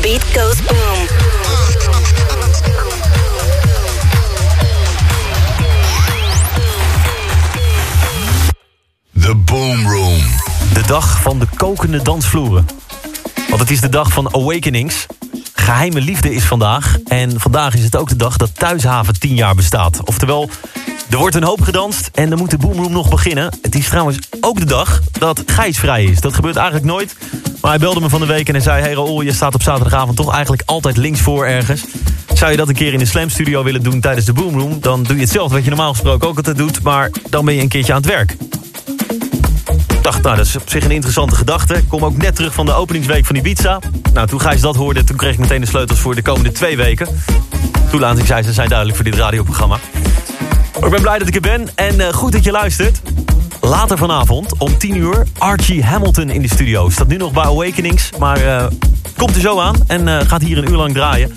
the beat goes boom. The Boom Room. De dag van de kokende dansvloeren. Want het is de dag van Awakenings. Geheime liefde is vandaag. En vandaag is het ook de dag dat Thuishaven 10 jaar bestaat. Oftewel, er wordt een hoop gedanst en dan moet de Boomroom nog beginnen. Het is trouwens ook de dag dat Gijs vrij is. Dat gebeurt eigenlijk nooit. Maar hij belde me van de week en hij zei... Hey Raoul, je staat op zaterdagavond toch eigenlijk altijd links voor ergens. Zou je dat een keer in de Slam Studio willen doen tijdens de Boomroom... dan doe je hetzelfde wat je normaal gesproken ook altijd doet... maar dan ben je een keertje aan het werk. Ik dacht, nou, dat is op zich een interessante gedachte. Ik kom ook net terug van de openingsweek van Ibiza. Nou, toen Gijs dat hoorde, toen kreeg ik meteen de sleutels voor de komende twee weken. Toelatingseisen zijn duidelijk voor dit radioprogramma. Ik ben blij dat ik er ben en uh, goed dat je luistert. Later vanavond, om 10 uur, Archie Hamilton in de studio. Staat nu nog bij Awakenings, maar uh, komt er zo aan en uh, gaat hier een uur lang draaien.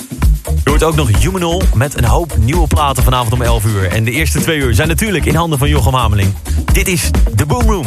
Je hoort ook nog Humanol met een hoop nieuwe platen vanavond om 11 uur. En de eerste twee uur zijn natuurlijk in handen van Jochem Hameling. Dit is The Boom Room.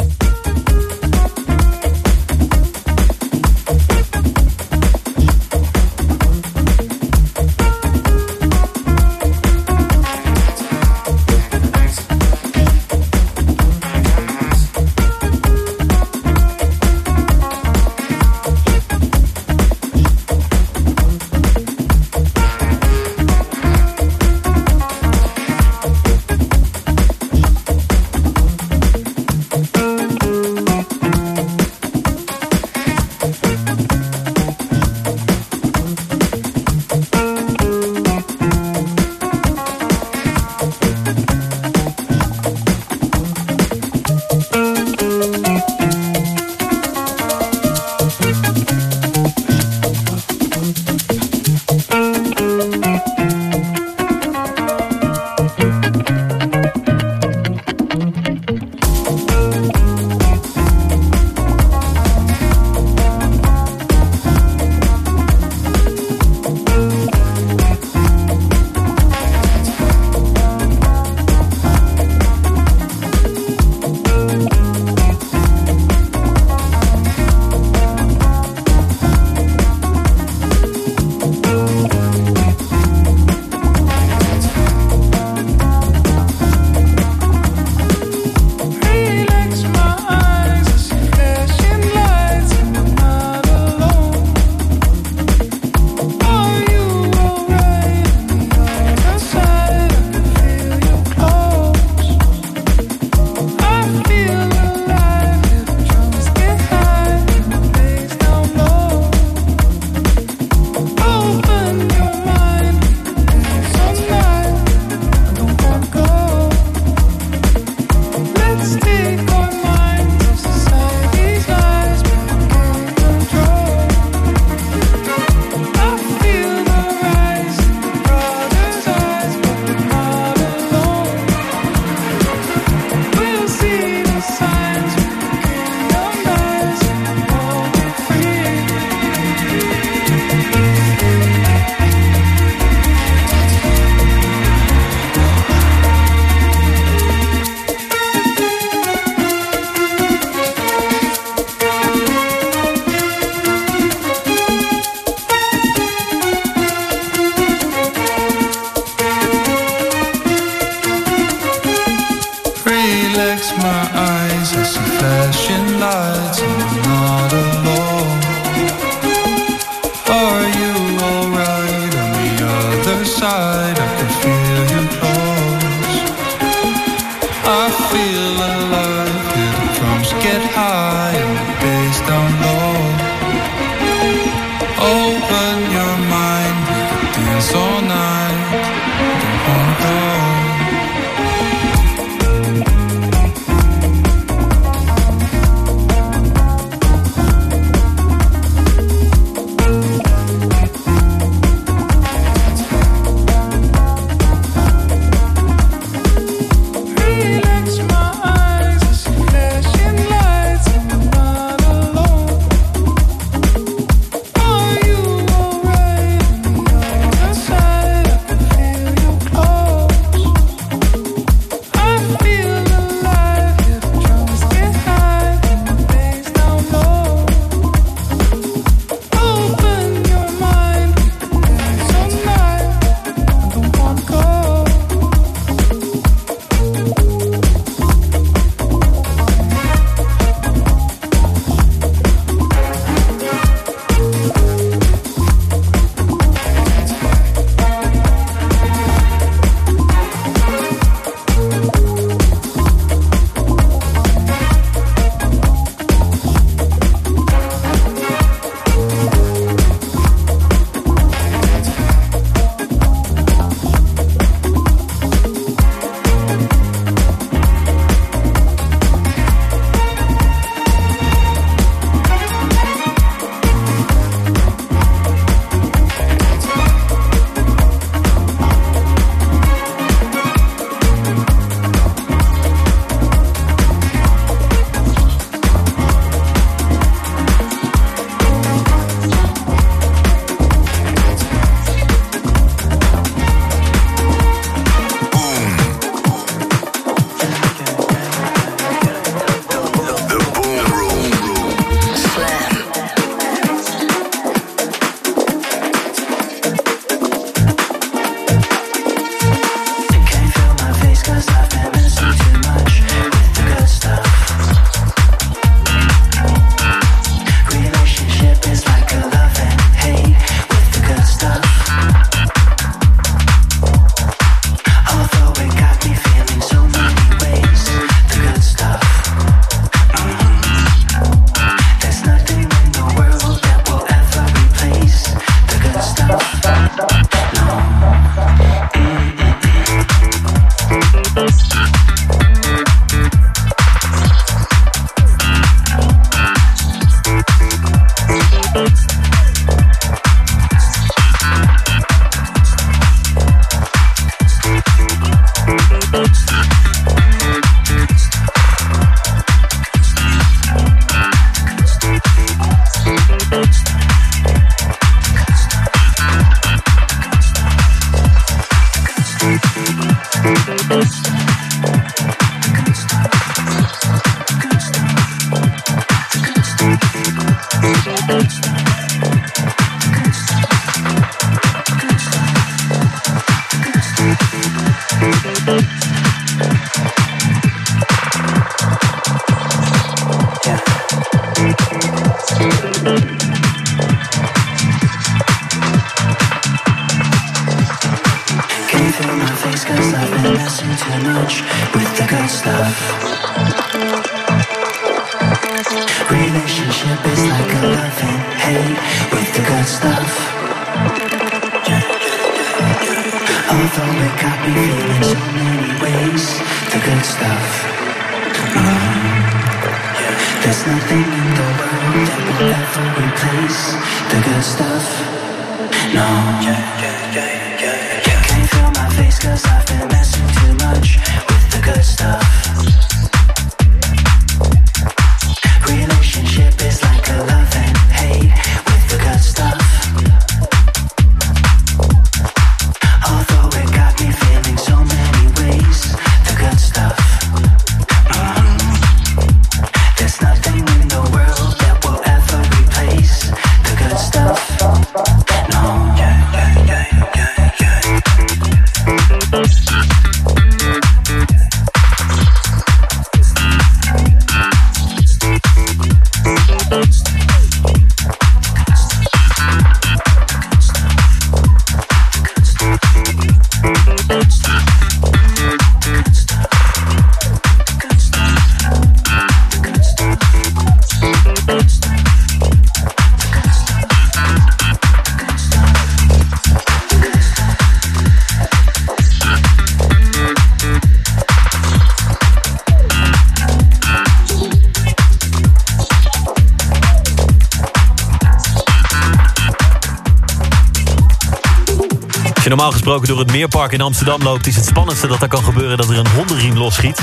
Normaal gesproken door het Meerpark in Amsterdam loopt... is het spannendste dat er kan gebeuren dat er een hondenriem losschiet.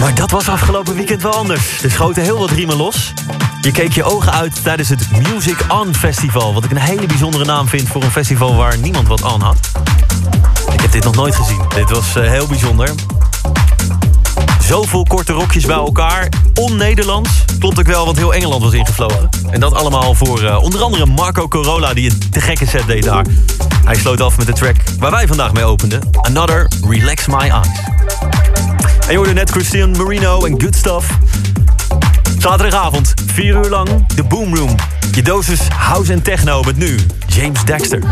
Maar dat was afgelopen weekend wel anders. Er schoten heel wat riemen los. Je keek je ogen uit tijdens het Music On Festival... wat ik een hele bijzondere naam vind voor een festival waar niemand wat aan had. Ik heb dit nog nooit gezien. Dit was uh, heel bijzonder. Zoveel korte rokjes bij elkaar. On-Nederlands. Klopt ook wel, want heel Engeland was ingevlogen. En dat allemaal voor uh, onder andere Marco Corolla... die een te gekke set deed daar. Hij sloot af met de track waar wij vandaag mee openden. Another Relax My Eyes. En je hoorde net Christian Marino en Good Stuff. Zaterdagavond, 4 uur lang, de Boom Room. Je dosis house en techno met nu James Dexter.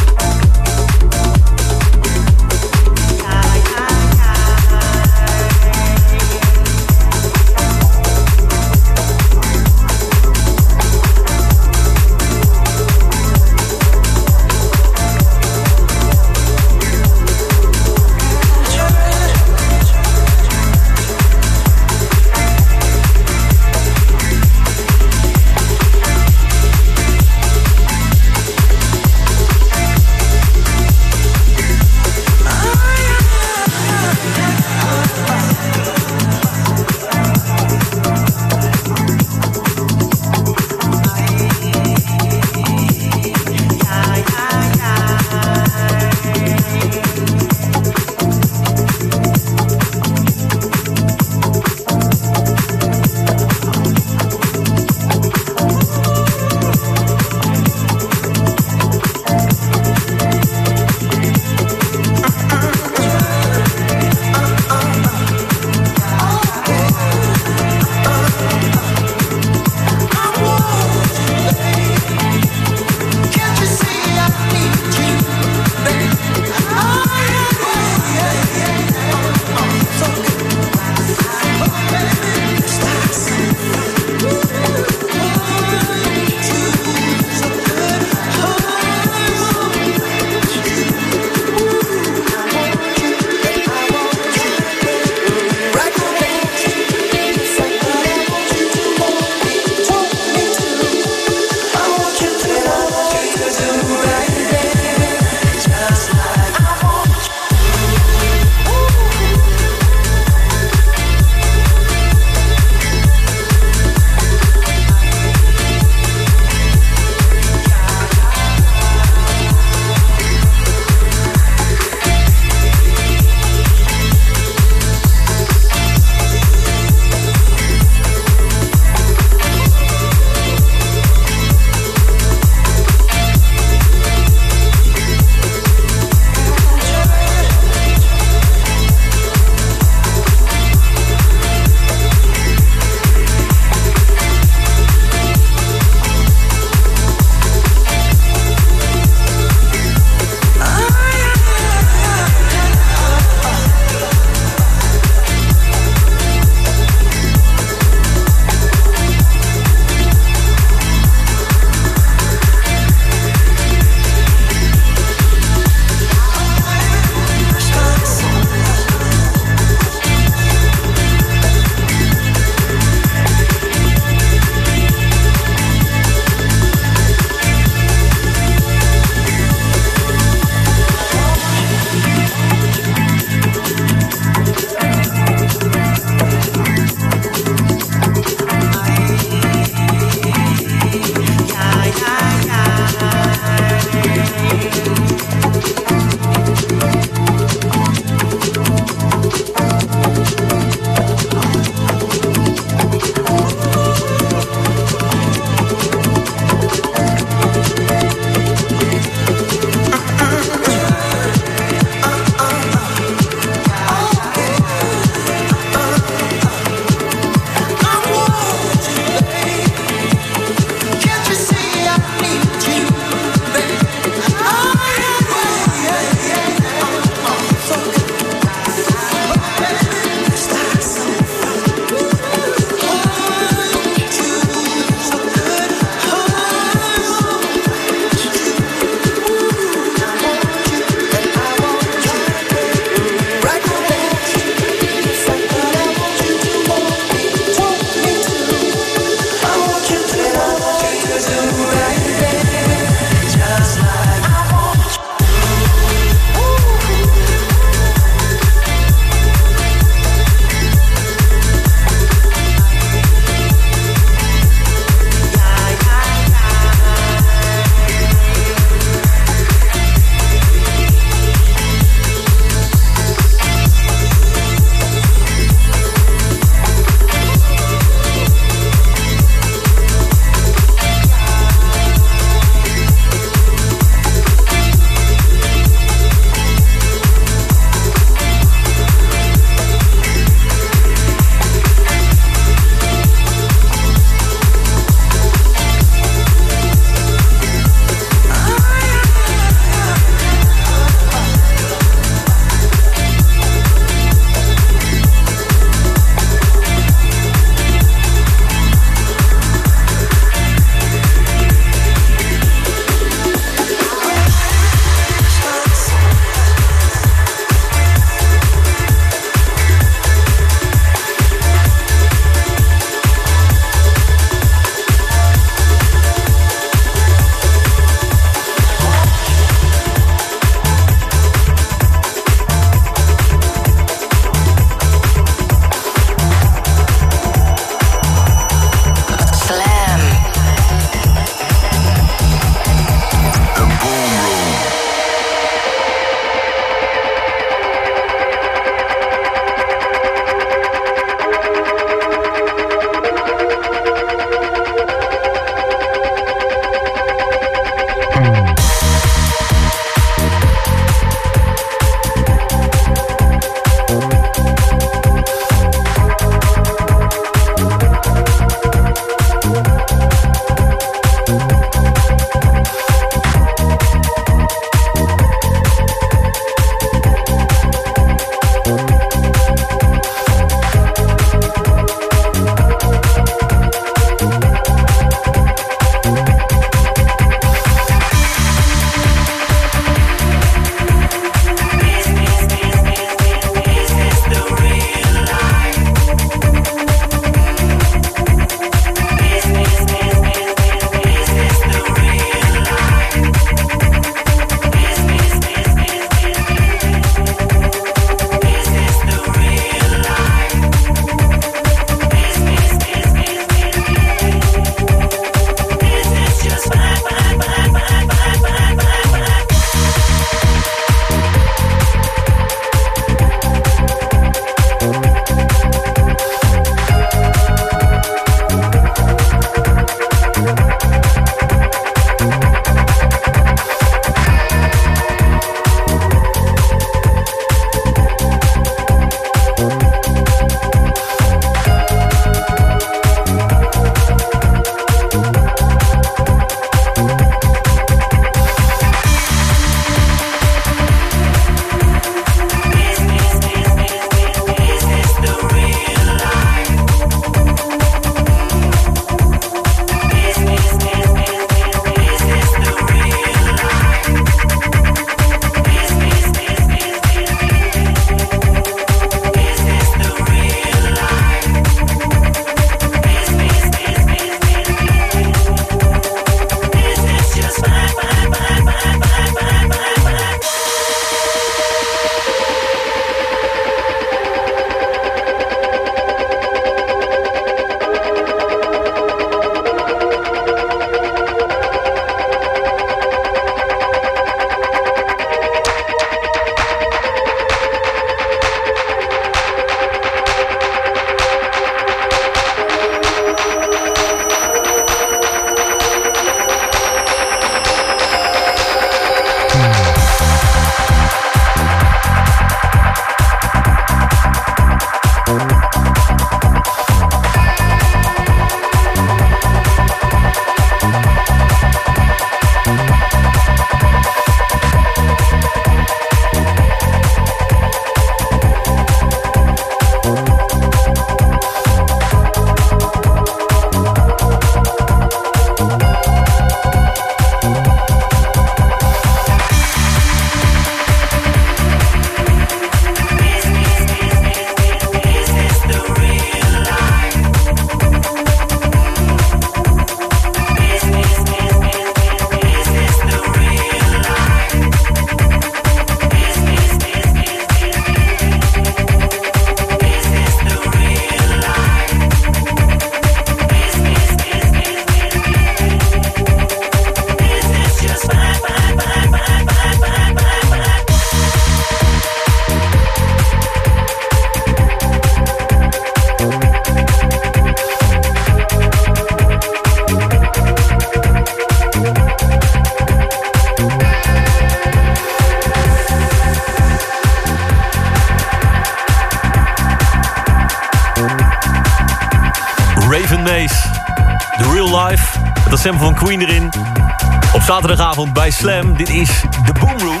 Zaterdagavond bij Slam. Dit is de Boom Room.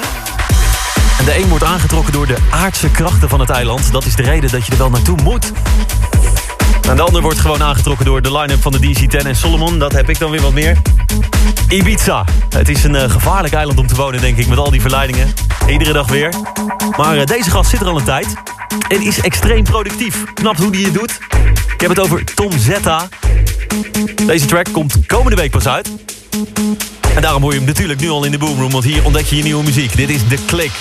En de een wordt aangetrokken door de aardse krachten van het eiland. Dat is de reden dat je er wel naartoe moet. En de ander wordt gewoon aangetrokken door de line-up van de DC-10 en Solomon. Dat heb ik dan weer wat meer. Ibiza. Het is een uh, gevaarlijk eiland om te wonen, denk ik, met al die verleidingen. Iedere dag weer. Maar uh, deze gast zit er al een tijd. En is extreem productief. Knapt hoe hij het doet. Ik heb het over Tom Zetta. Deze track komt komende week pas uit. En daarom hoor je hem natuurlijk nu al in de Boomroom, want hier ontdek je je nieuwe muziek. Dit is The Click.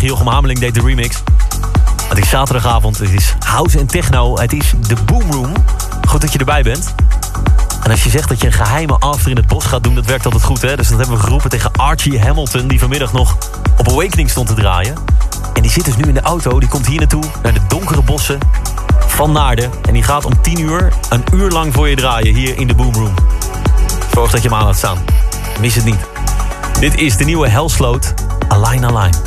Eigen Hameling deed de remix. Het is zaterdagavond, het is house en techno. Het is de Boom Room. Goed dat je erbij bent. En als je zegt dat je een geheime after in het bos gaat doen... dat werkt altijd goed, hè? Dus dat hebben we geroepen tegen Archie Hamilton... die vanmiddag nog op Awakening stond te draaien. En die zit dus nu in de auto. Die komt hier naartoe, naar de donkere bossen van Naarden. En die gaat om 10 uur een uur lang voor je draaien hier in de Boom Room. Zorg dat je hem aan laat staan. Mis het niet. Dit is de nieuwe Hellsloot, Align Align.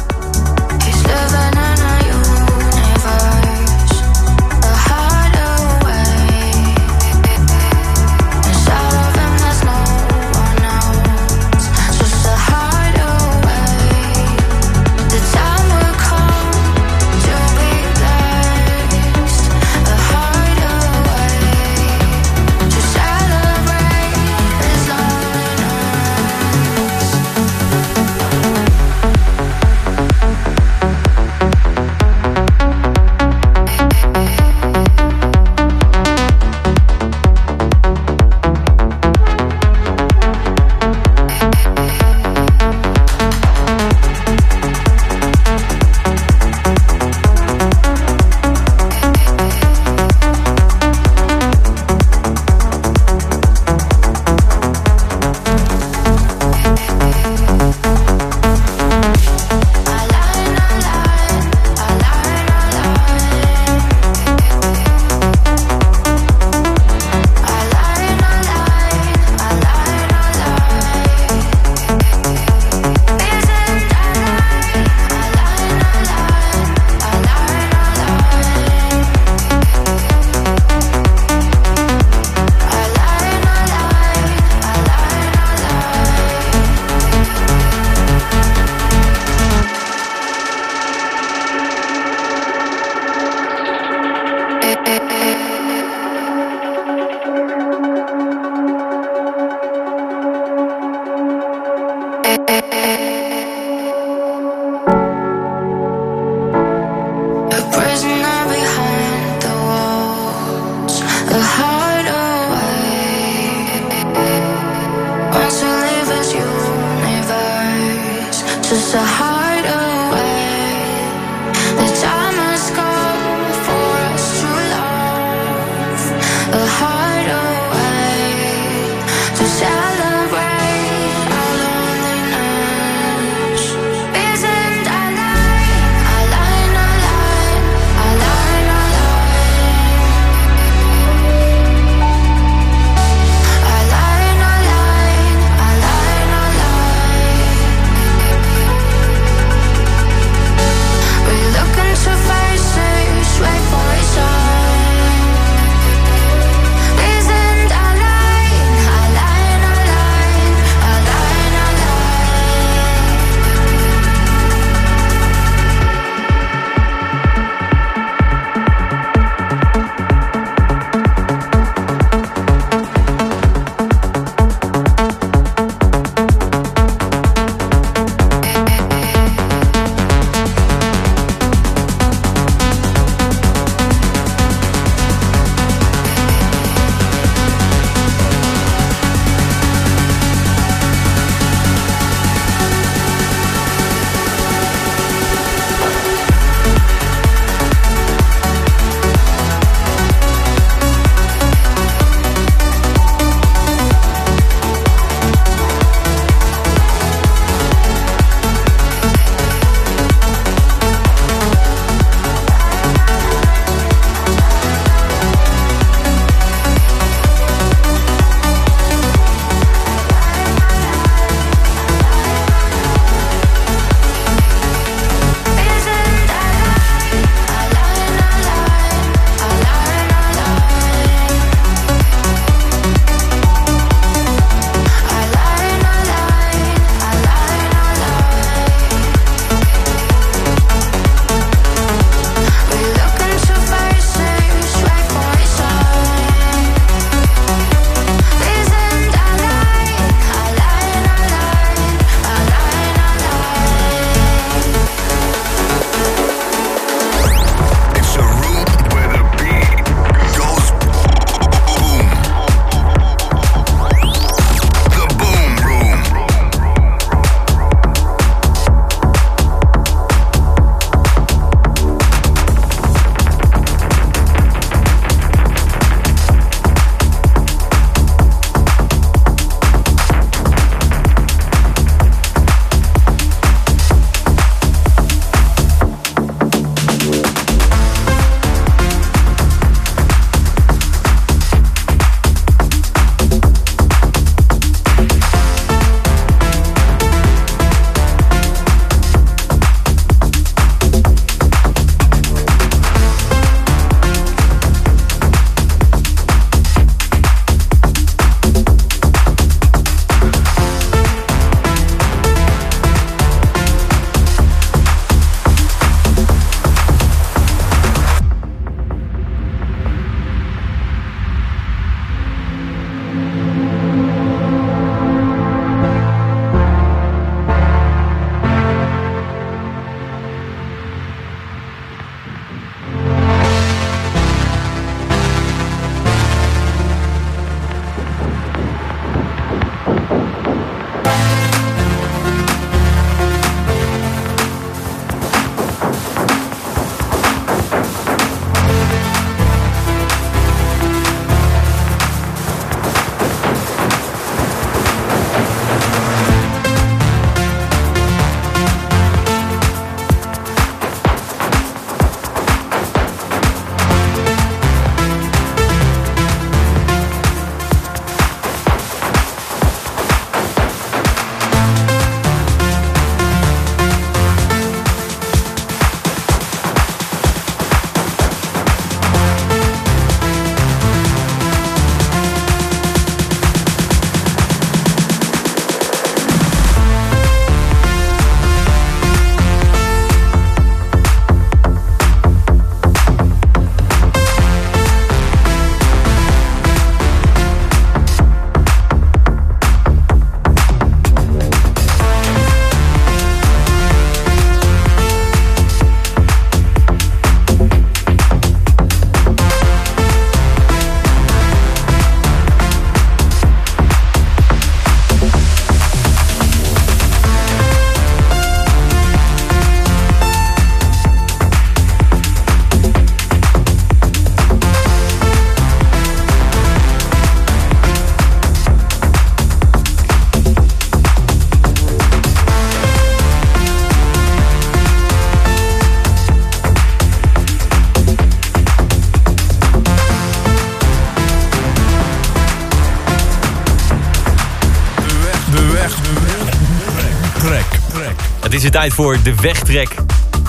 Het is de tijd voor de wegtrek.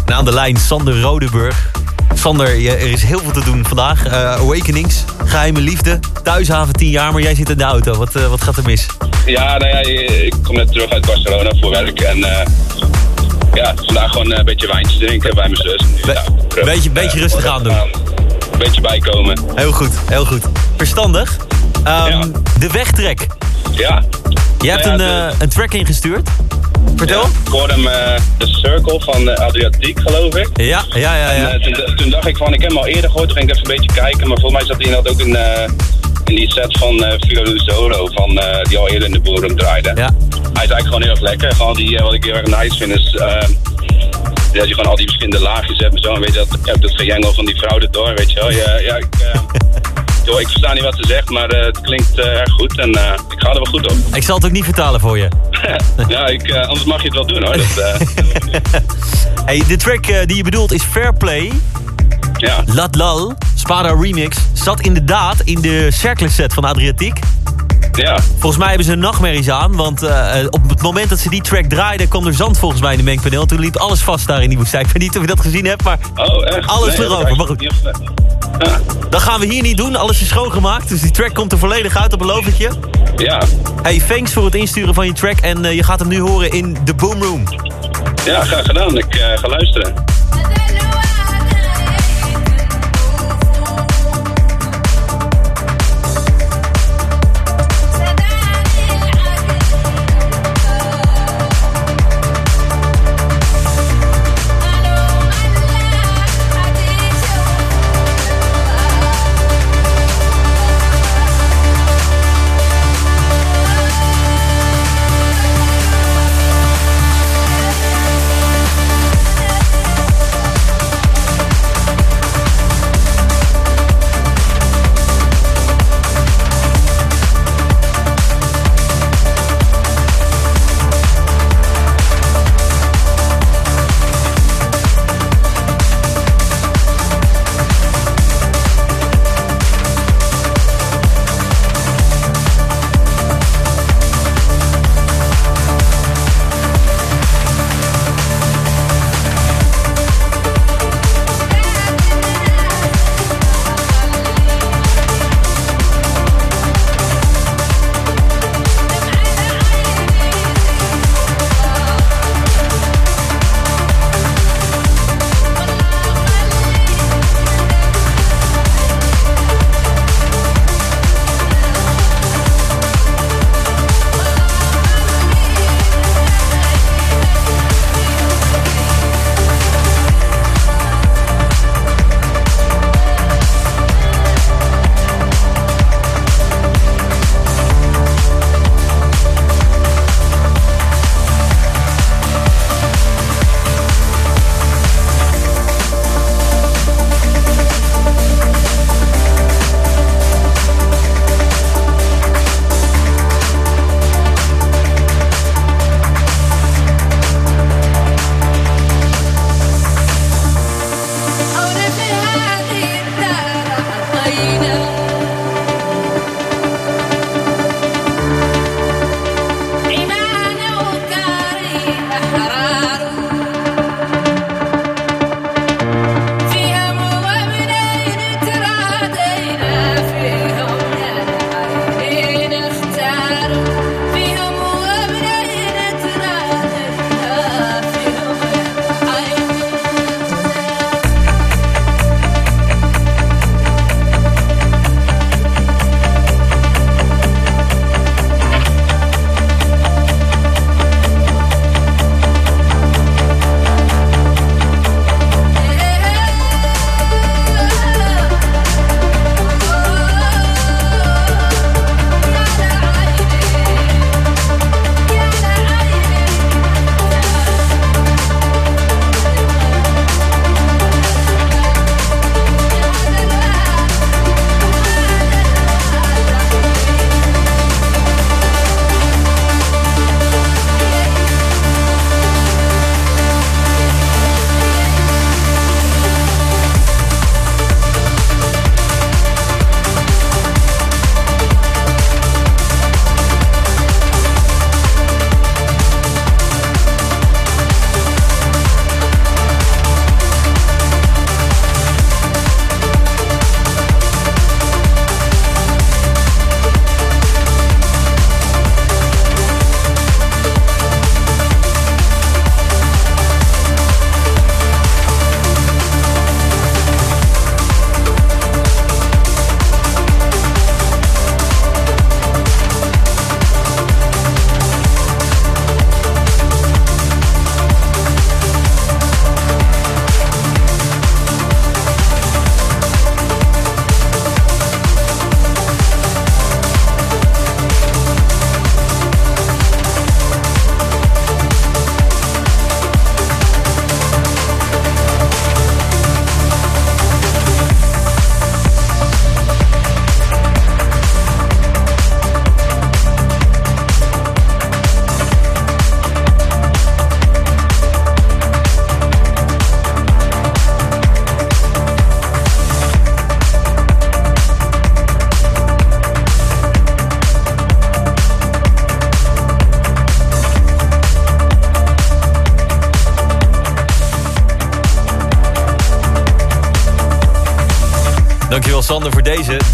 En aan de lijn Sander Rodeburg. Sander, je- er is heel veel te doen vandaag. Eh, Awakenings, geheime liefde, thuishaven 10 jaar, maar jij zit in de auto. Wat, eh, wat gaat er mis? Ja, nou ja, ik kom net terug uit Barcelona voor werk. En eh, ja, vandaag gewoon een beetje wijntje drinken bij mijn zus. Be- Ja, terug. beetje- beetje Eh, rustig aan doen. Een beetje bijkomen. Heel goed, heel goed. Verstandig. Ehm, Ja. De wegtrek. Ja. Je hebt Nou een, de- eh, een track ingestuurd. Vertel. Ja, ik hoorde hem eh, The Circle van de Adriatiek, geloof ik. Ja, ja, ja. ja. En, eh, toen, toen dacht ik van, ik heb hem al eerder gehoord, toen ging ik even een beetje kijken. Maar volgens mij zat hij inderdaad ook in, in die set van eh Filo Zoro, van, die al eerder in de boerum draaide. Ja. Hij is eigenlijk gewoon heel erg lekker. Gewoon die, wat ik heel erg nice vind is dat je gewoon al die verschillende laagjes hebt en zo. En weet je, dat, ja, dat gejengel van die vrouw erdoor, weet je wel. Ja, ja, ik, joh, ik versta niet wat ze zegt, maar eh, het klinkt eh, erg goed en eh, ik ga er wel goed op. Ik zal het ook niet vertalen voor je. ja, ik, anders mag je het wel doen hoor. Dat, Hey, de track die je bedoelt is Fair Play. ja. Lat Lal, Spada Remix. Zat inderdaad in de Cercle set van Adriatiek. Ja. Volgens mij hebben ze nachtmerries aan. Want eh, op het moment dat ze die track draaiden... kwam er zand volgens mij in de mengpaneel. Toen liep alles vast daar in die woestijn. Ik weet niet of je dat gezien hebt, maar Oh, echt? Alles dat erover, maar goed. op- Ja. dat gaan we hier niet doen. Alles is schoongemaakt. Dus die track komt er volledig uit, dat beloof ik je. Ja. Hey, thanks voor het insturen van je track. En eh, je gaat hem nu horen in de Boom Room. ja, graag gedaan. Ik eh, ga luisteren.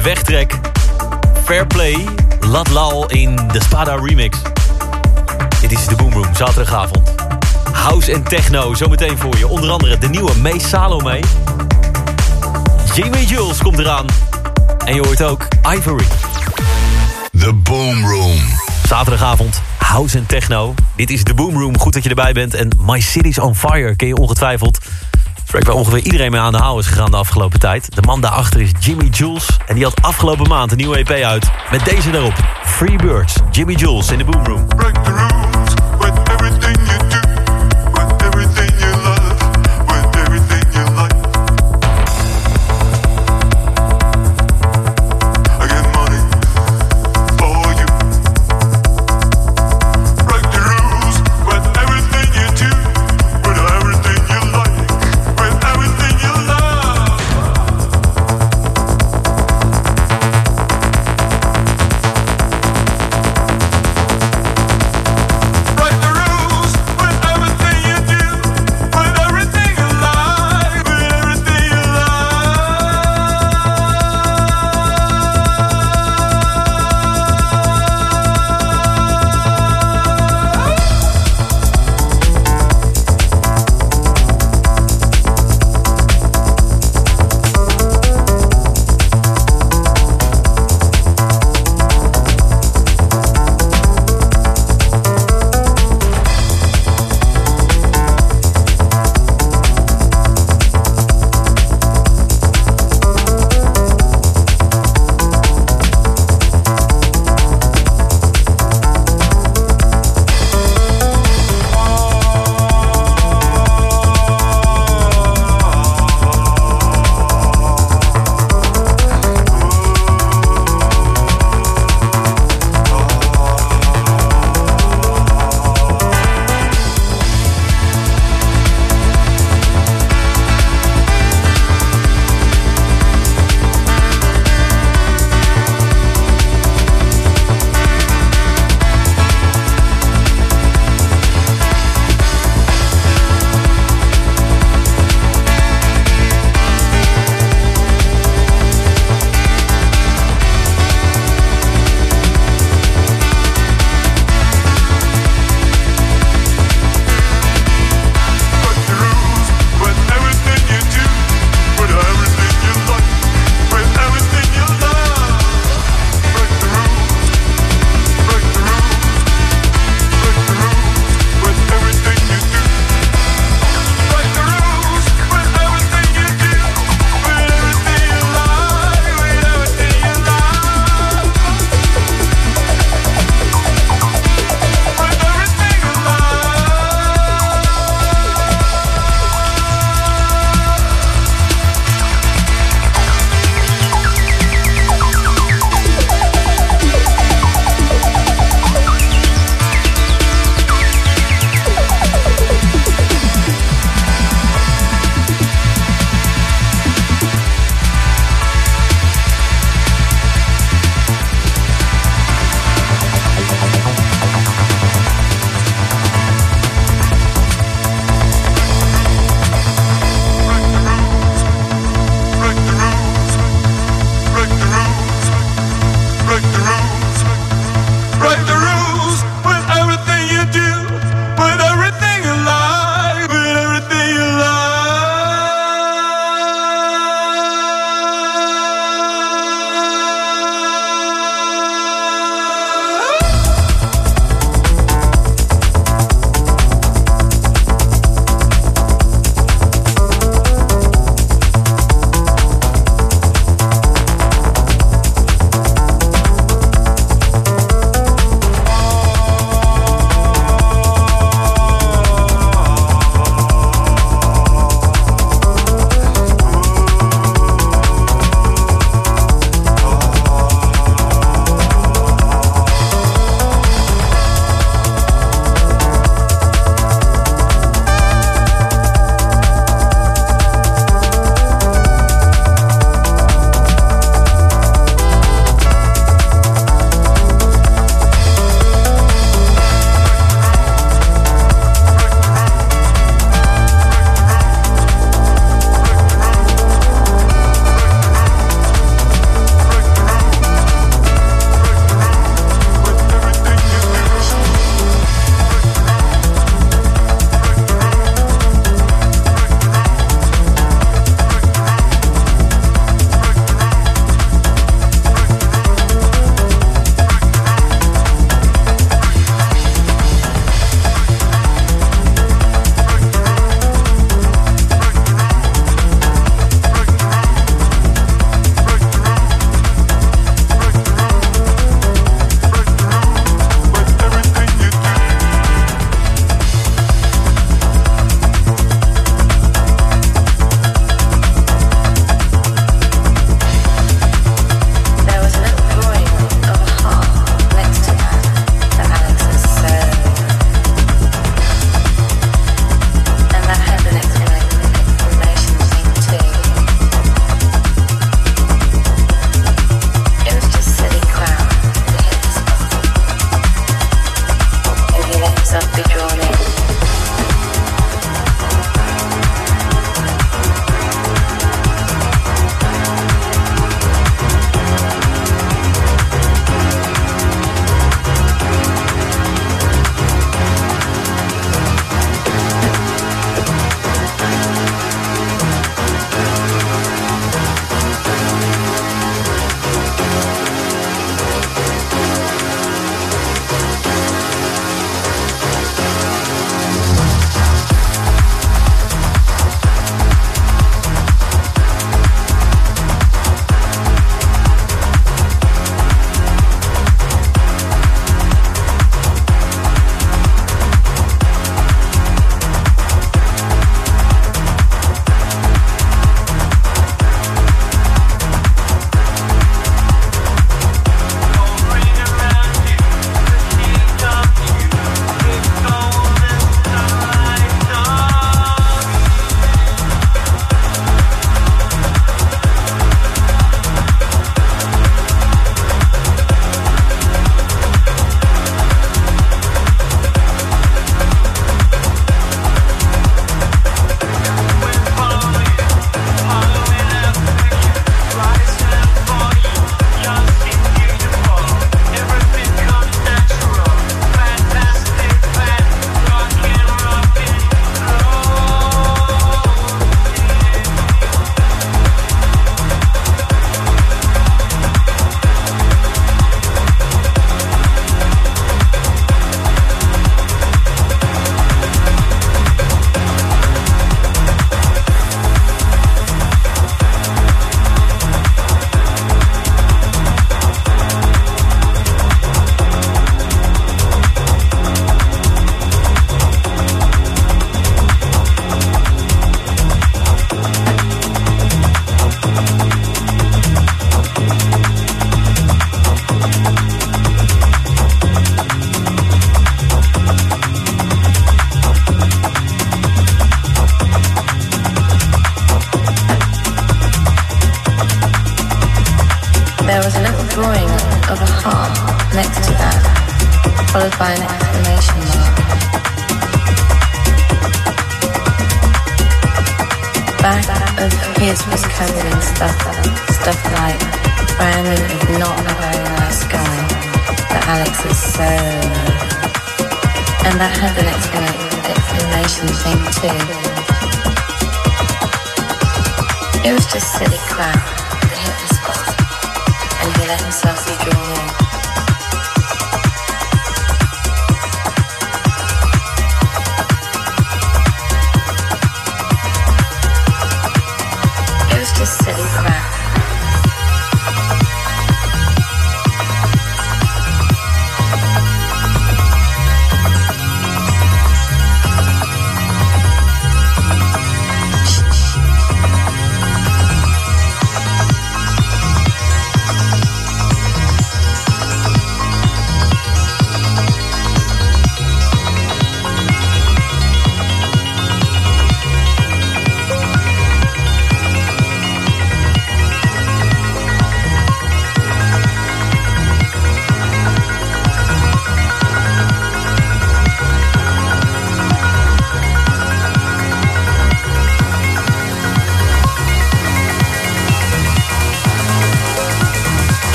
De wegtrek. Fair Play. Lat Lal in de Spada remix. Dit is de Boom Room, zaterdagavond. House en techno, zometeen voor je. Onder andere de nieuwe May Salome. Jamie Jules komt eraan. En je hoort ook Ivory. The Boom Room. Zaterdagavond, house en techno. Dit is de Boom Room, goed dat je erbij bent. En My City's on Fire ken je ongetwijfeld. Spreek waar ongeveer iedereen mee aan de haal is gegaan de afgelopen tijd. De man daarachter is Jimmy Jules. En die had afgelopen maand een nieuwe EP uit. Met deze daarop. Free Birds, Jimmy Jules in de Boom Room.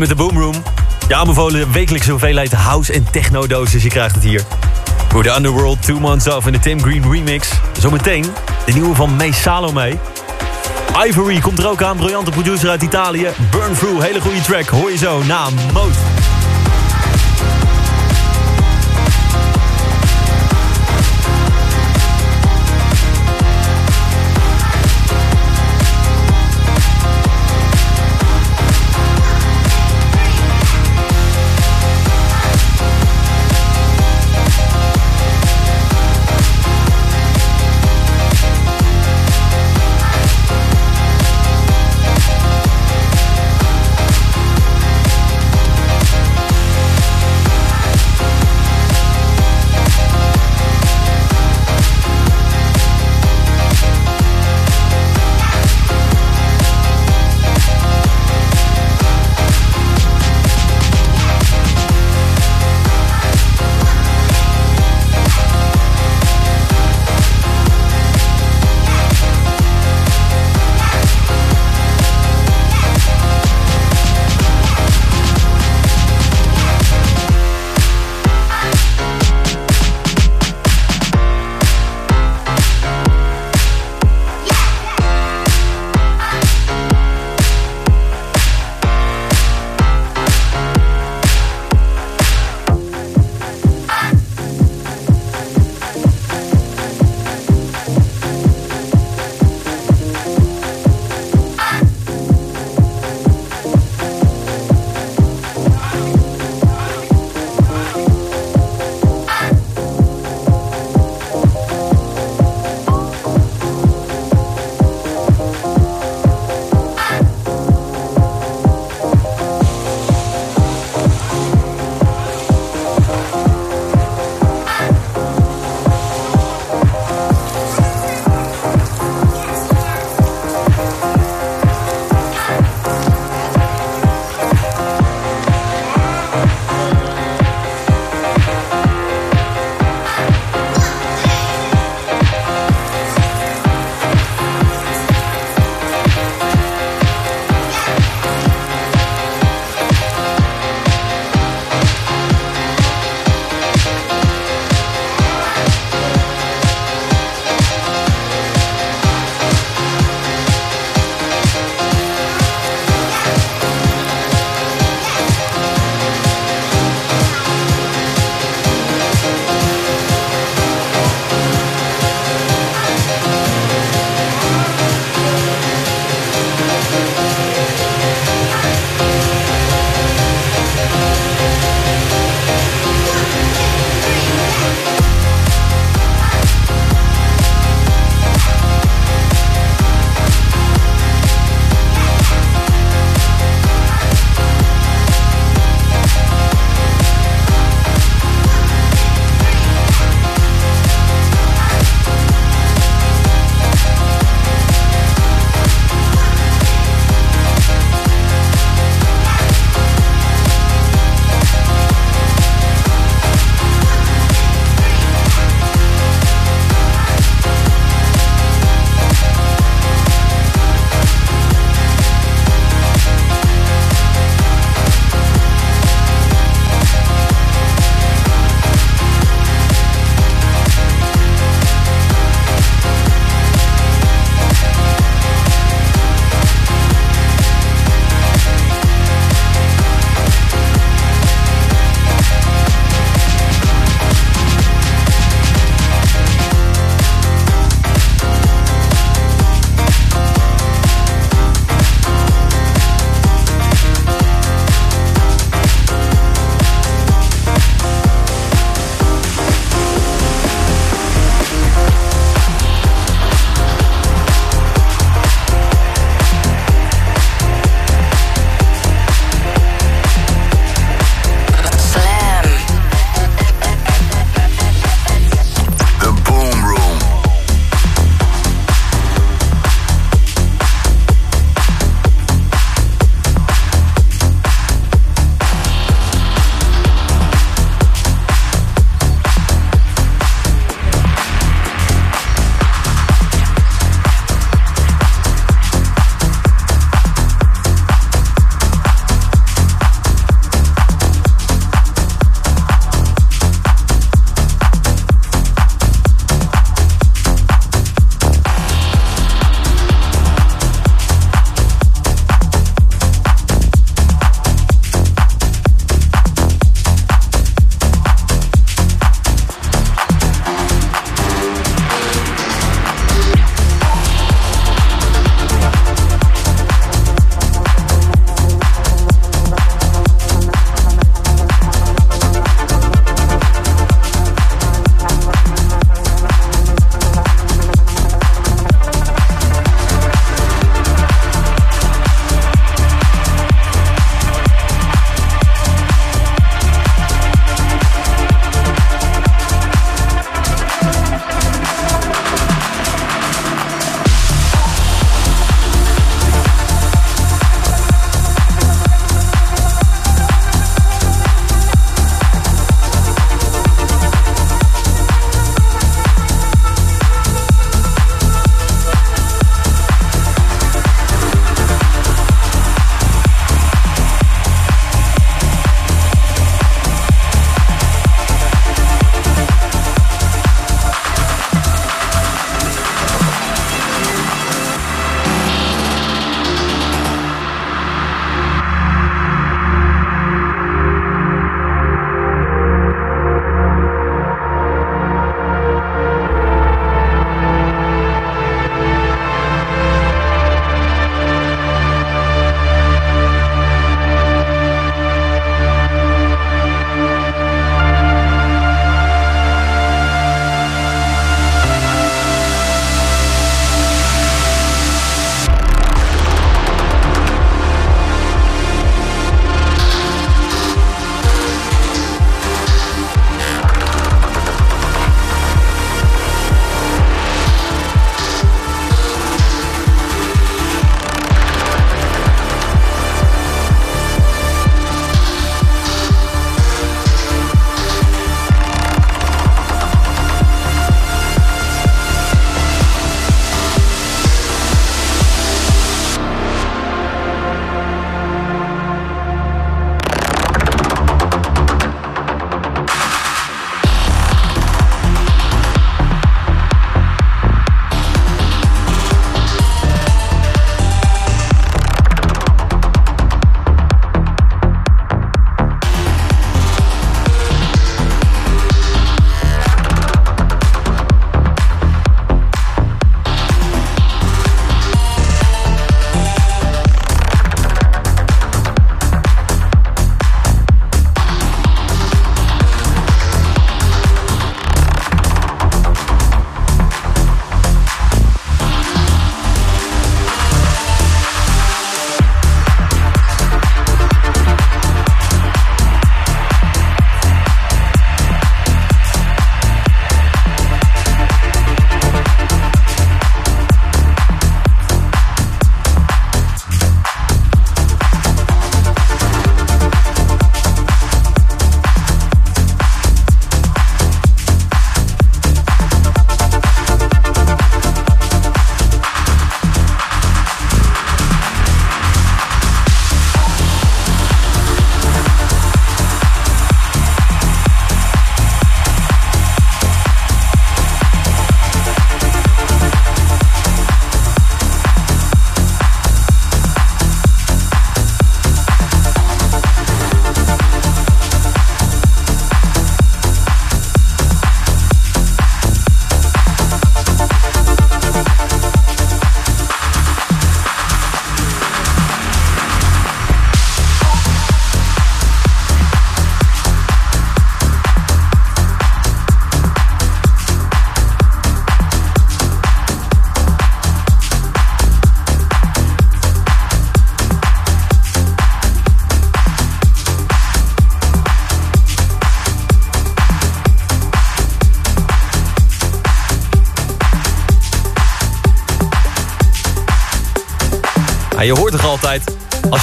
Met de Boomroom. Je aanbevolen wekelijkse hoeveelheid house- en techno-doses. Je krijgt het hier. Voor de Underworld, Two Months Off en de Tim Green remix. Zometeen de nieuwe van May Salome. Ivory komt er ook aan, briljante producer uit Italië. Burn Through, hele goede track. Hoor je zo na Moot.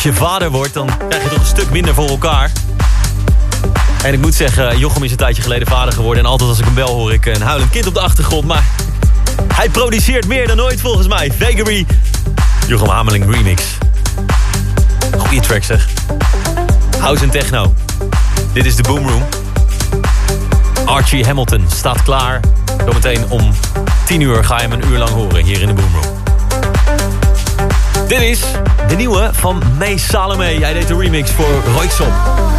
Je vader wordt, dan krijg je toch een stuk minder voor elkaar. En ik moet zeggen, Jochem is een tijdje geleden vader geworden... en altijd als ik hem bel hoor ik een huilend kind op de achtergrond. Maar hij produceert meer dan ooit volgens mij. Vagary, Jochem Hameling remix. Goeie track zeg. House en techno. Dit is de Boom Room. Archie Hamilton staat klaar. Zometeen om 10 uur ga je hem een uur lang horen hier in de Boom Room. Dit is de nieuwe van May Salome. Hij deed de remix voor Royksop.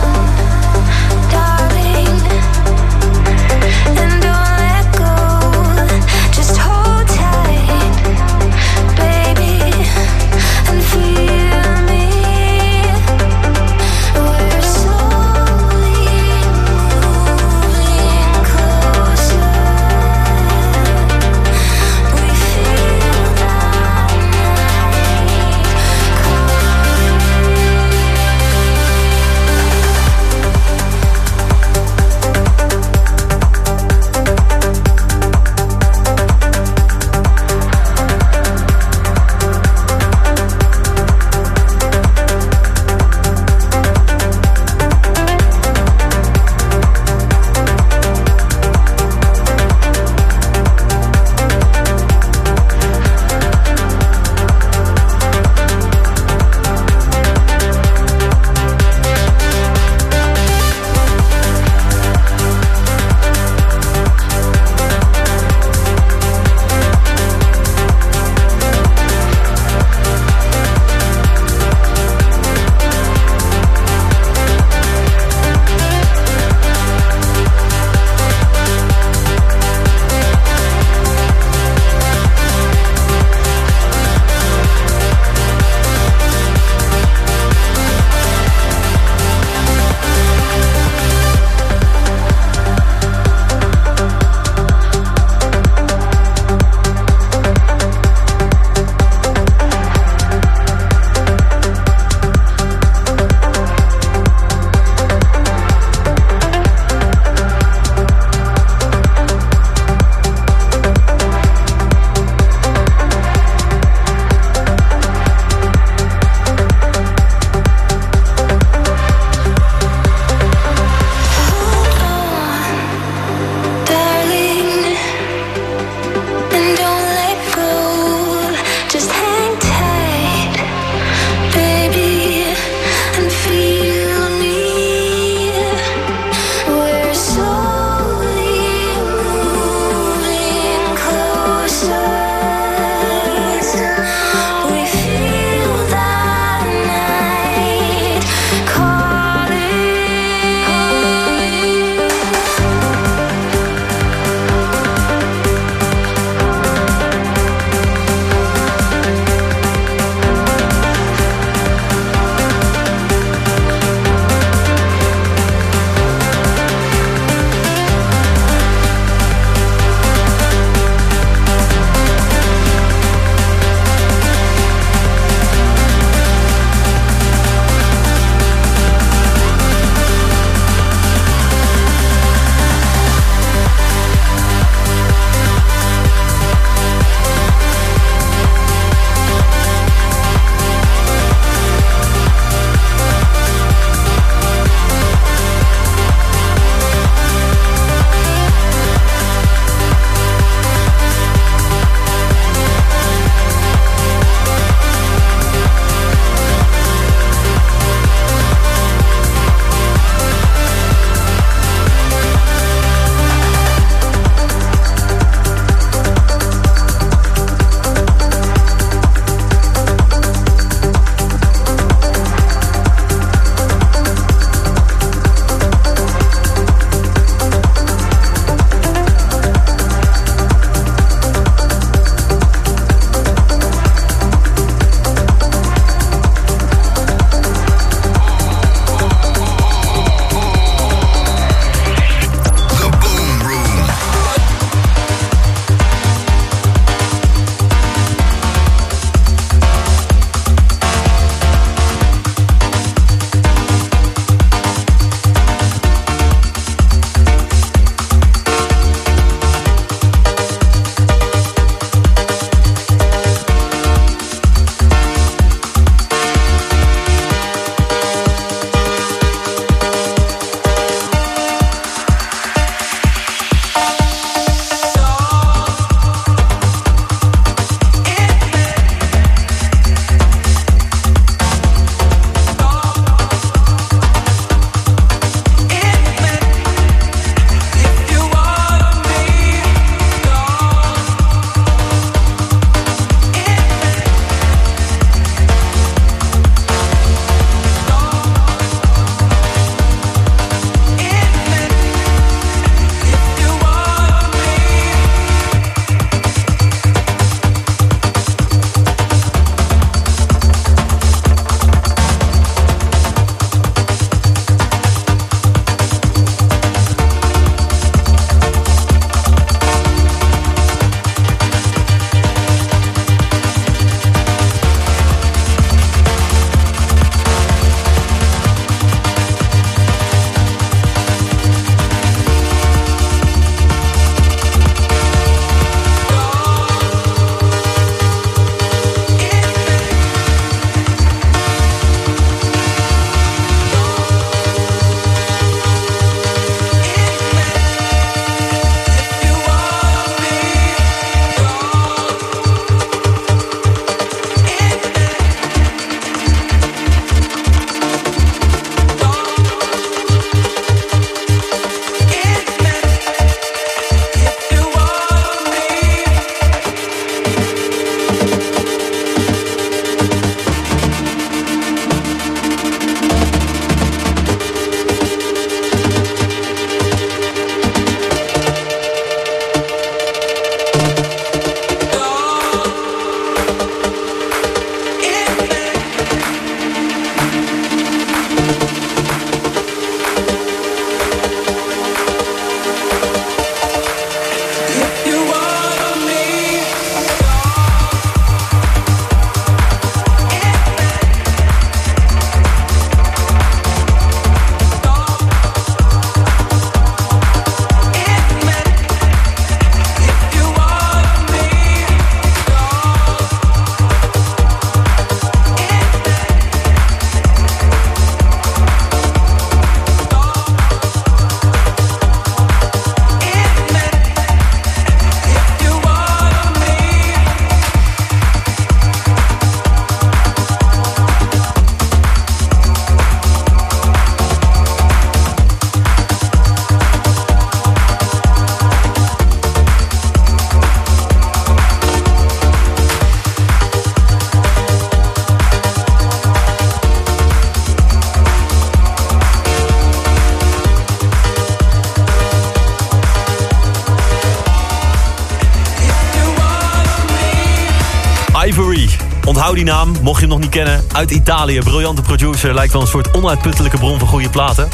Die naam, mocht je hem nog niet kennen. Uit Italië, briljante producer. Lijkt wel een soort onuitputtelijke bron van goede platen.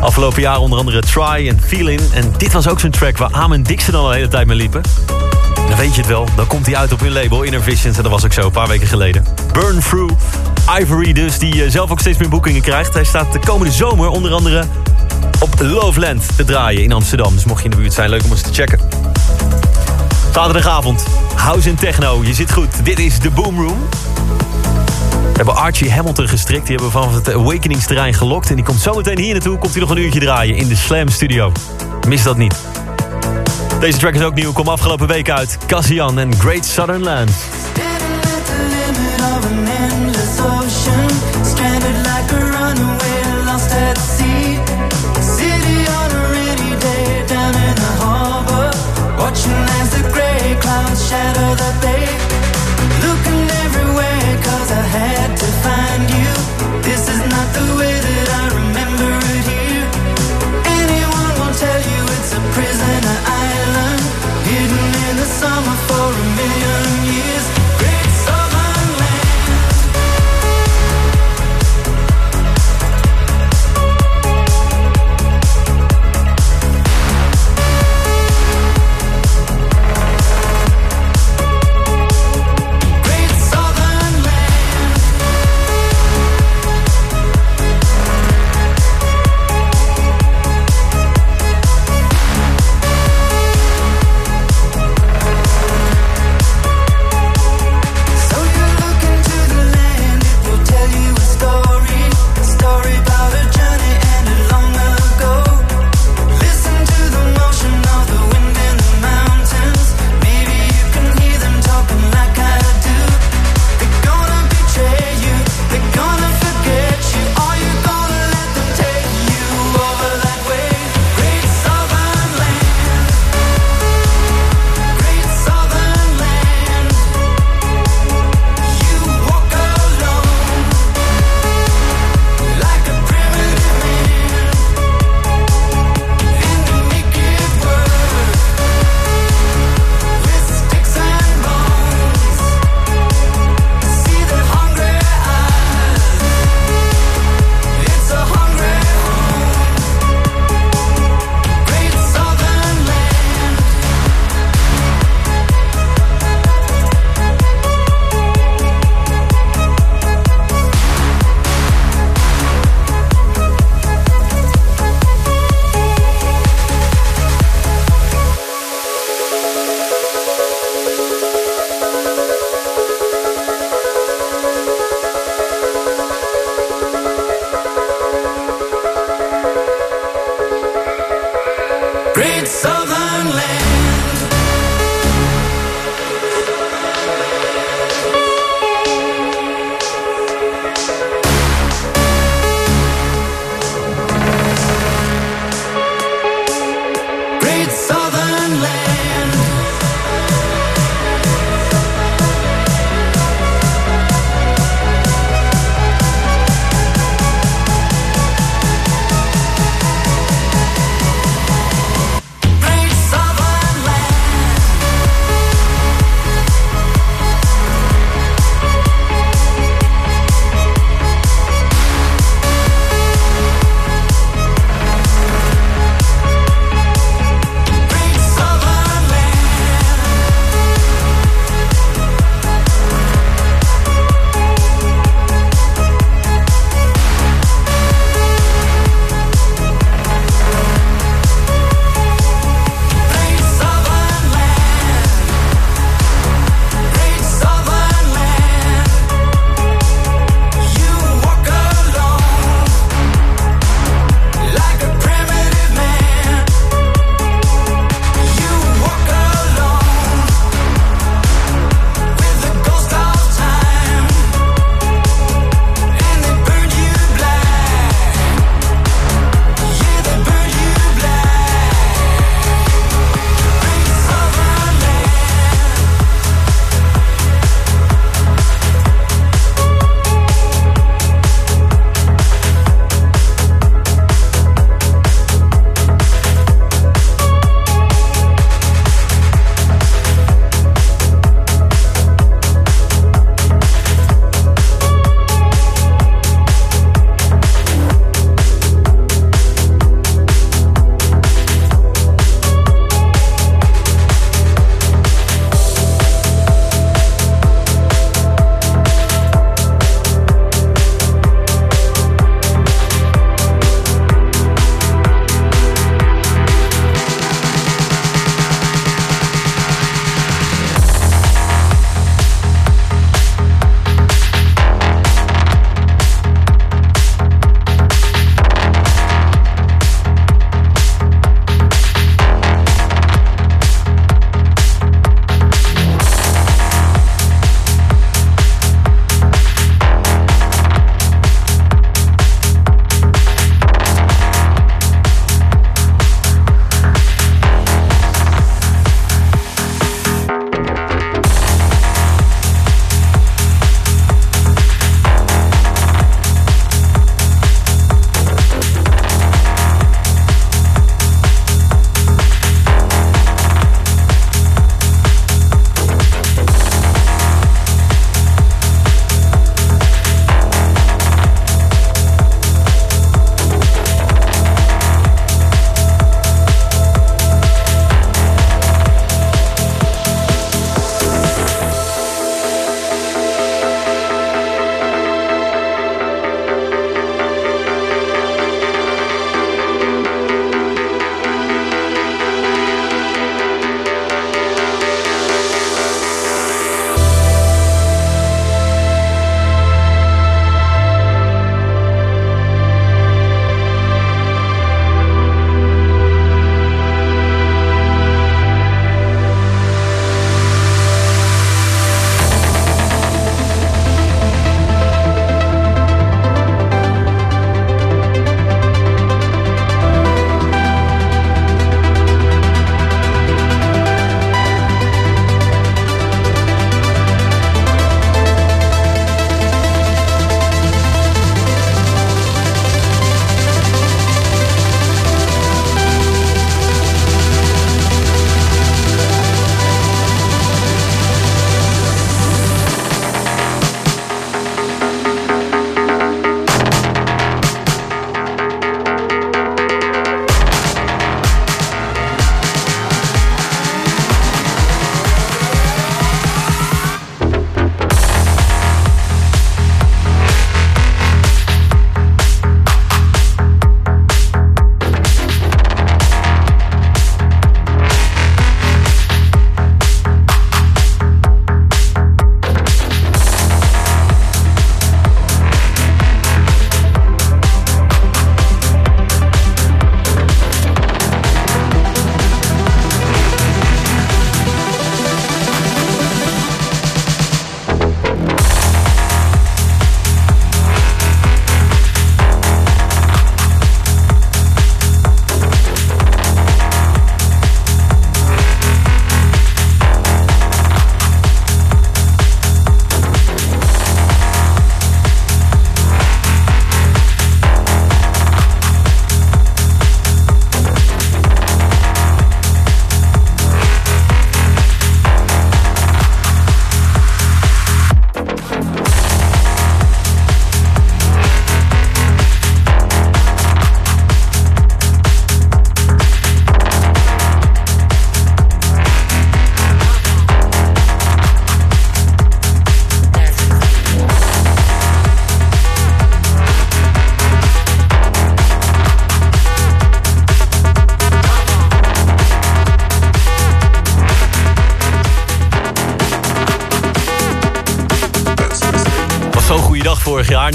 Afgelopen jaar onder andere Try en Feeling. En dit was ook zo'n track waar Am en Dixon al een hele tijd mee liepen. En dan weet je het wel, dan komt hij uit op hun label Inner Visions. En dat was ook zo, een paar weken geleden. Burn Through, Ivory dus, die eh, zelf ook steeds meer boekingen krijgt. Hij staat de komende zomer onder andere op Loveland te draaien in Amsterdam. Dus mocht je in de buurt zijn, leuk om eens te checken. Zaterdagavond, House en Techno. Je zit goed. Dit is de Boom Room. We hebben Archie Hamilton gestrikt. Die hebben we vanaf het Awakenings-terrein gelokt. En die komt zometeen hier naartoe. Komt hij nog een uurtje draaien in de Slam Studio. Mis dat niet. Deze track is ook nieuw. Kom afgelopen week uit. Cassian en Great Southern Land. Stranded like a at sea. shadow that they it's so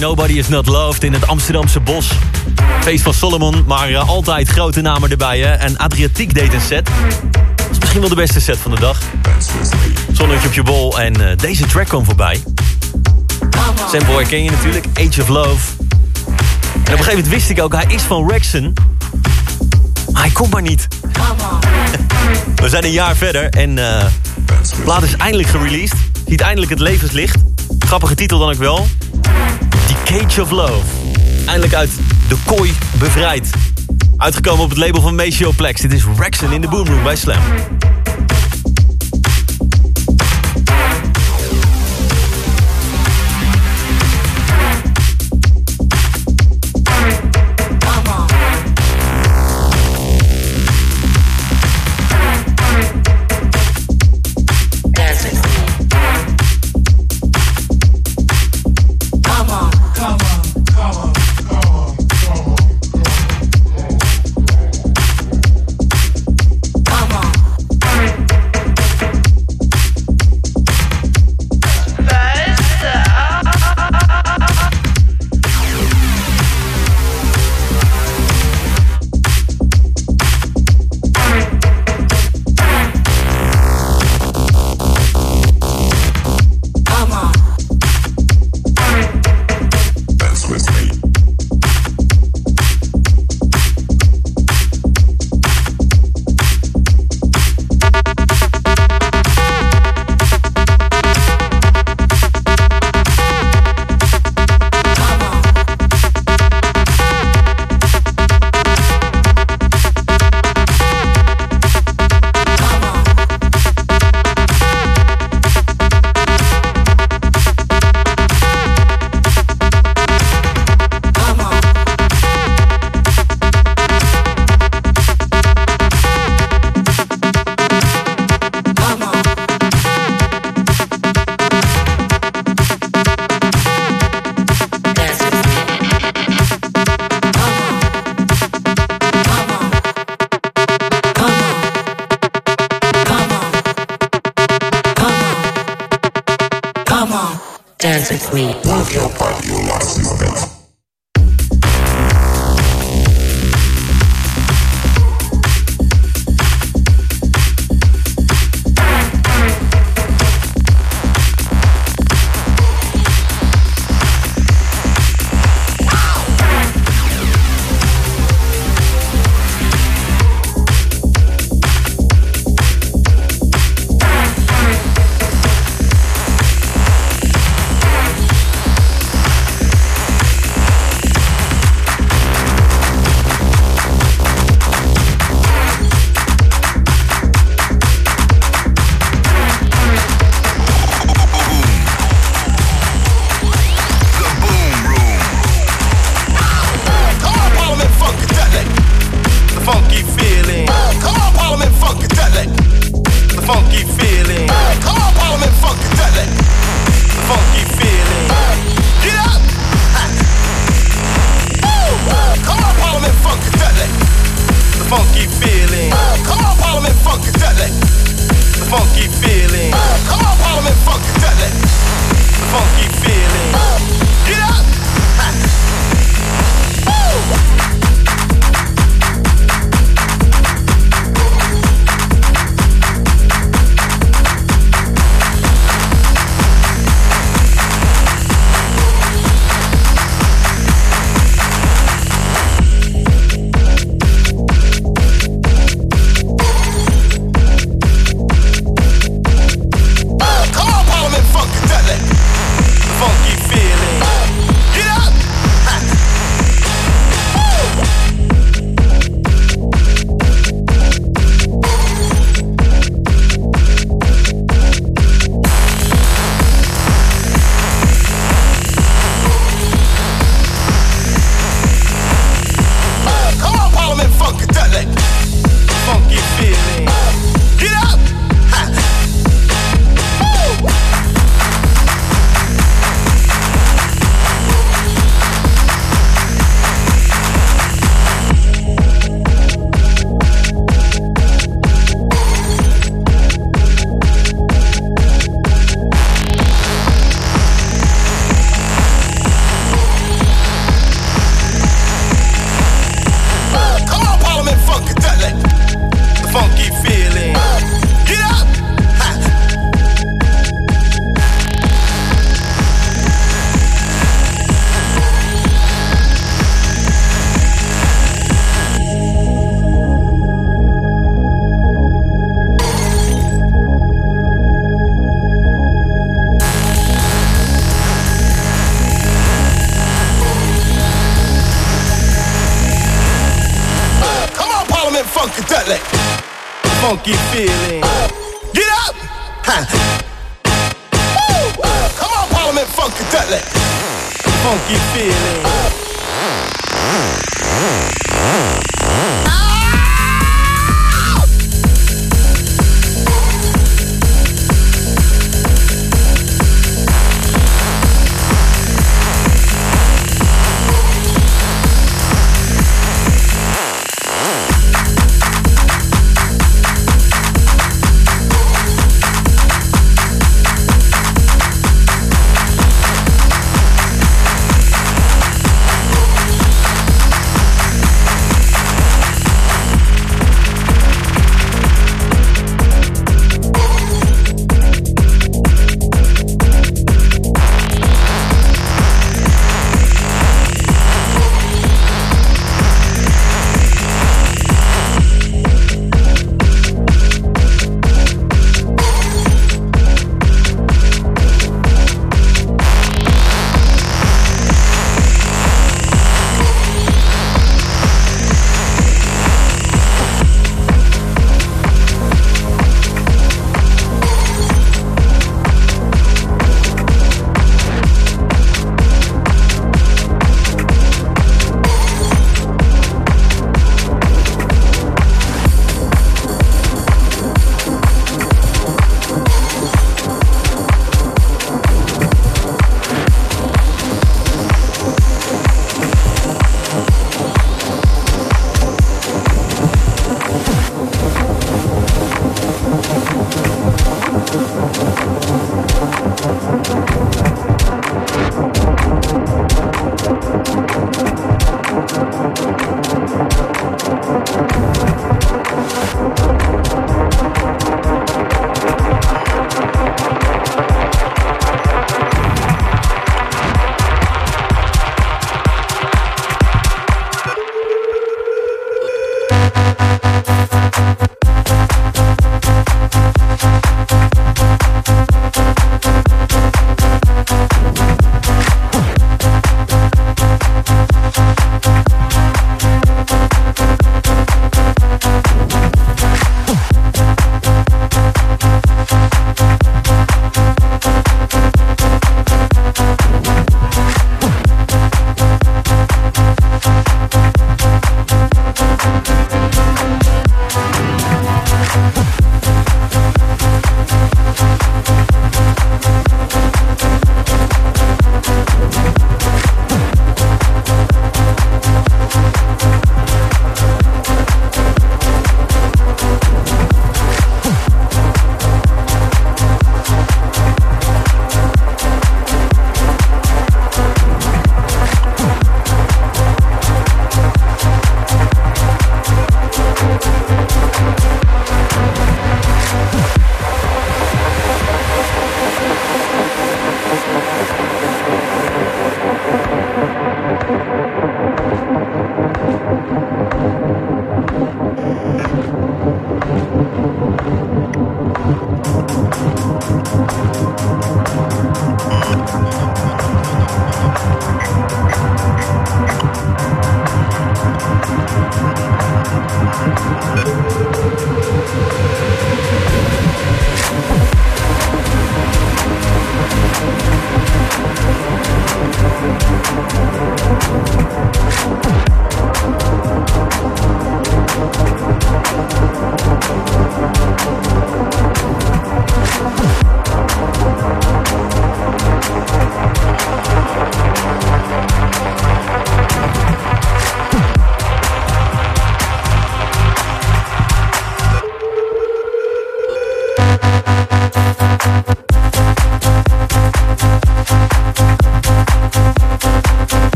Nobody is not loved in het Amsterdamse bos. Feest van Solomon, maar eh, altijd grote namen erbij. Hè? En Adriatiek deed een set. Dat is misschien wel de beste set van de dag. Zonnetje op je bol en eh, deze track kwam voorbij. Sample herken je natuurlijk, Age of Love. En op een gegeven moment wist ik ook, hij is van Rexon. Maar hij komt maar niet. We zijn een jaar verder en de plaat is eindelijk gereleased. Ziet eindelijk het levenslicht. Grappige titel dan ook wel. Cage of Love. Eindelijk uit de kooi bevrijd. Uitgekomen op het label van Maceo Plex. Dit is Rexon in de Boomroom bij Slam.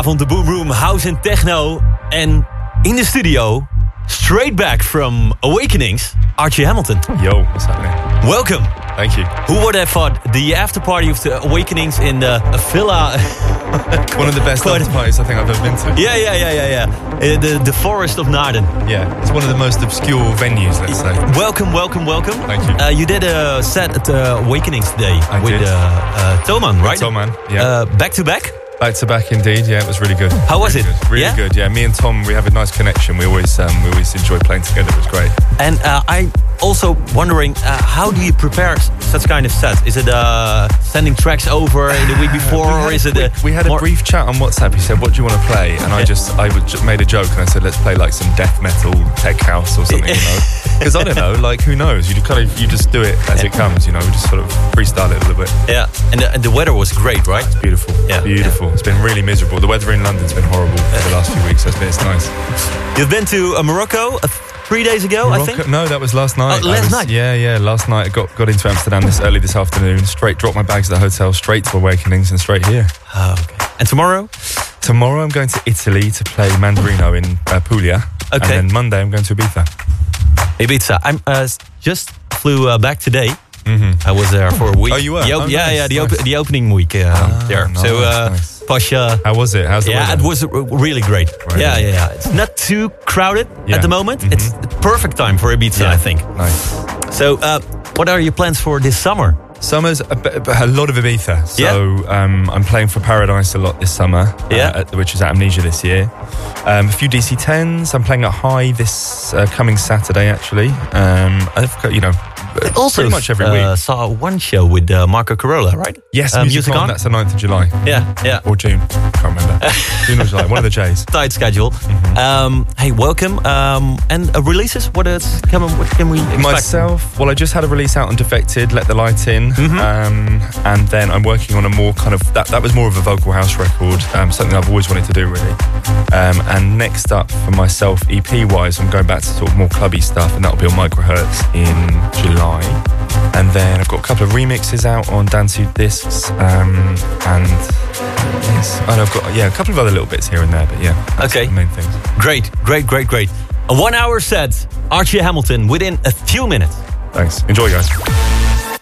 Zaterdagavond de Boom Room House and Techno. En in de studio, straight back from Awakenings, Archie Hamilton. Yo, what's happening? Welcome. Thank you. Who would have thought the after party of the Awakenings in the villa? One of the best after parties I think I've ever been to. yeah, yeah, yeah, yeah, yeah. Uh, the, the forest of Naarden. Yeah, it's one of the most obscure venues, let's say. Welcome, welcome, welcome. Thank you. Uh, you did a set at uh, Awakenings today I with did. Uh, uh, Toman, right? Toman, yeah. Uh, back to back. Back to back, indeed. Yeah, it was really good. How was Really it? Good. Really Yeah? good. Yeah, me and Tom, we have a nice connection. We always, um, we always enjoy playing together. It was great. And uh, I also wondering, uh, how do you prepare such kind of set? Is it uh, sending tracks over in the week before, We or is it a quick- we had a brief chat on WhatsApp. He said, "What do you want to play?" And I just, I just made a joke and I said, "Let's play like some death metal, tech house, or something." You know, because I don't know, like who knows? You kind of, you just do it as it comes. You know, we just sort of freestyle it a little bit. Yeah, and the, and the weather was great, right? It's Beautiful, Yeah. beautiful. It's been really miserable. The weather in London's been horrible for the last few weeks. So it's, been, it's nice. You've been to uh, Morocco uh, three days ago, I think. No, that was last night. Oh, last was- night? Yeah, yeah. Last night I got, got into Amsterdam this early this afternoon. Straight dropped my bags at the hotel, straight to Awakenings, and straight here. Oh, okay. And tomorrow? Tomorrow I'm going to Italy to play Mandarino in uh, Puglia. Okay. And then Monday I'm going to Ibiza. Ibiza. I uh, just flew uh, back today. I was there for a week. Oh, you were? The op- Oh, yeah, nice, yeah. The, op- nice. Ah, the opening week uh, there. nice, so, uh. Pasha. How was it? How's the Yeah, weather? it was really great. Right. Yeah, yeah, yeah. It's not too crowded Yeah. at the moment. Mhm. It's perfect time for Ibiza, I think. Nice. So, uh, what are your plans for this summer? Summer's a, bit, a lot of Ibiza. So Yeah. um, I'm playing for Paradise a lot this summer, Yeah. uh, at, which is at Amnesia this year. Um, a few DC10s. I'm playing at High this uh, coming Saturday, actually. Um, I've got, you know, Also, pretty much every uh, week. saw one show with uh, Marco Carola, right? Yes, uh, Music, Music on. On? That's the 9th of July. Yeah, yeah. Or June. I can't remember. June or July. One of the J's. Tight schedule. Mm-hmm. Um, hey, welcome. Um, and uh, releases. What is coming? What can we expect? Myself, well, I just had a release out on Defected, Let the Light In, Mm-hmm. um, and then I'm working on a more kind of that. That was more of a vocal house record, um, something I've always wanted to do, really. Um, and next up for myself, EP wise, I'm going back to sort of more clubby stuff, and that'll be on Microhertz in July. And then I've got a couple of remixes out on Dansu discs, um, and yes, and I've got yeah a couple of other little bits here and there, but yeah, Okay. the main things. Great, great, great, great. A one-hour set. Archie Hamilton within a few minutes. Thanks, enjoy, guys.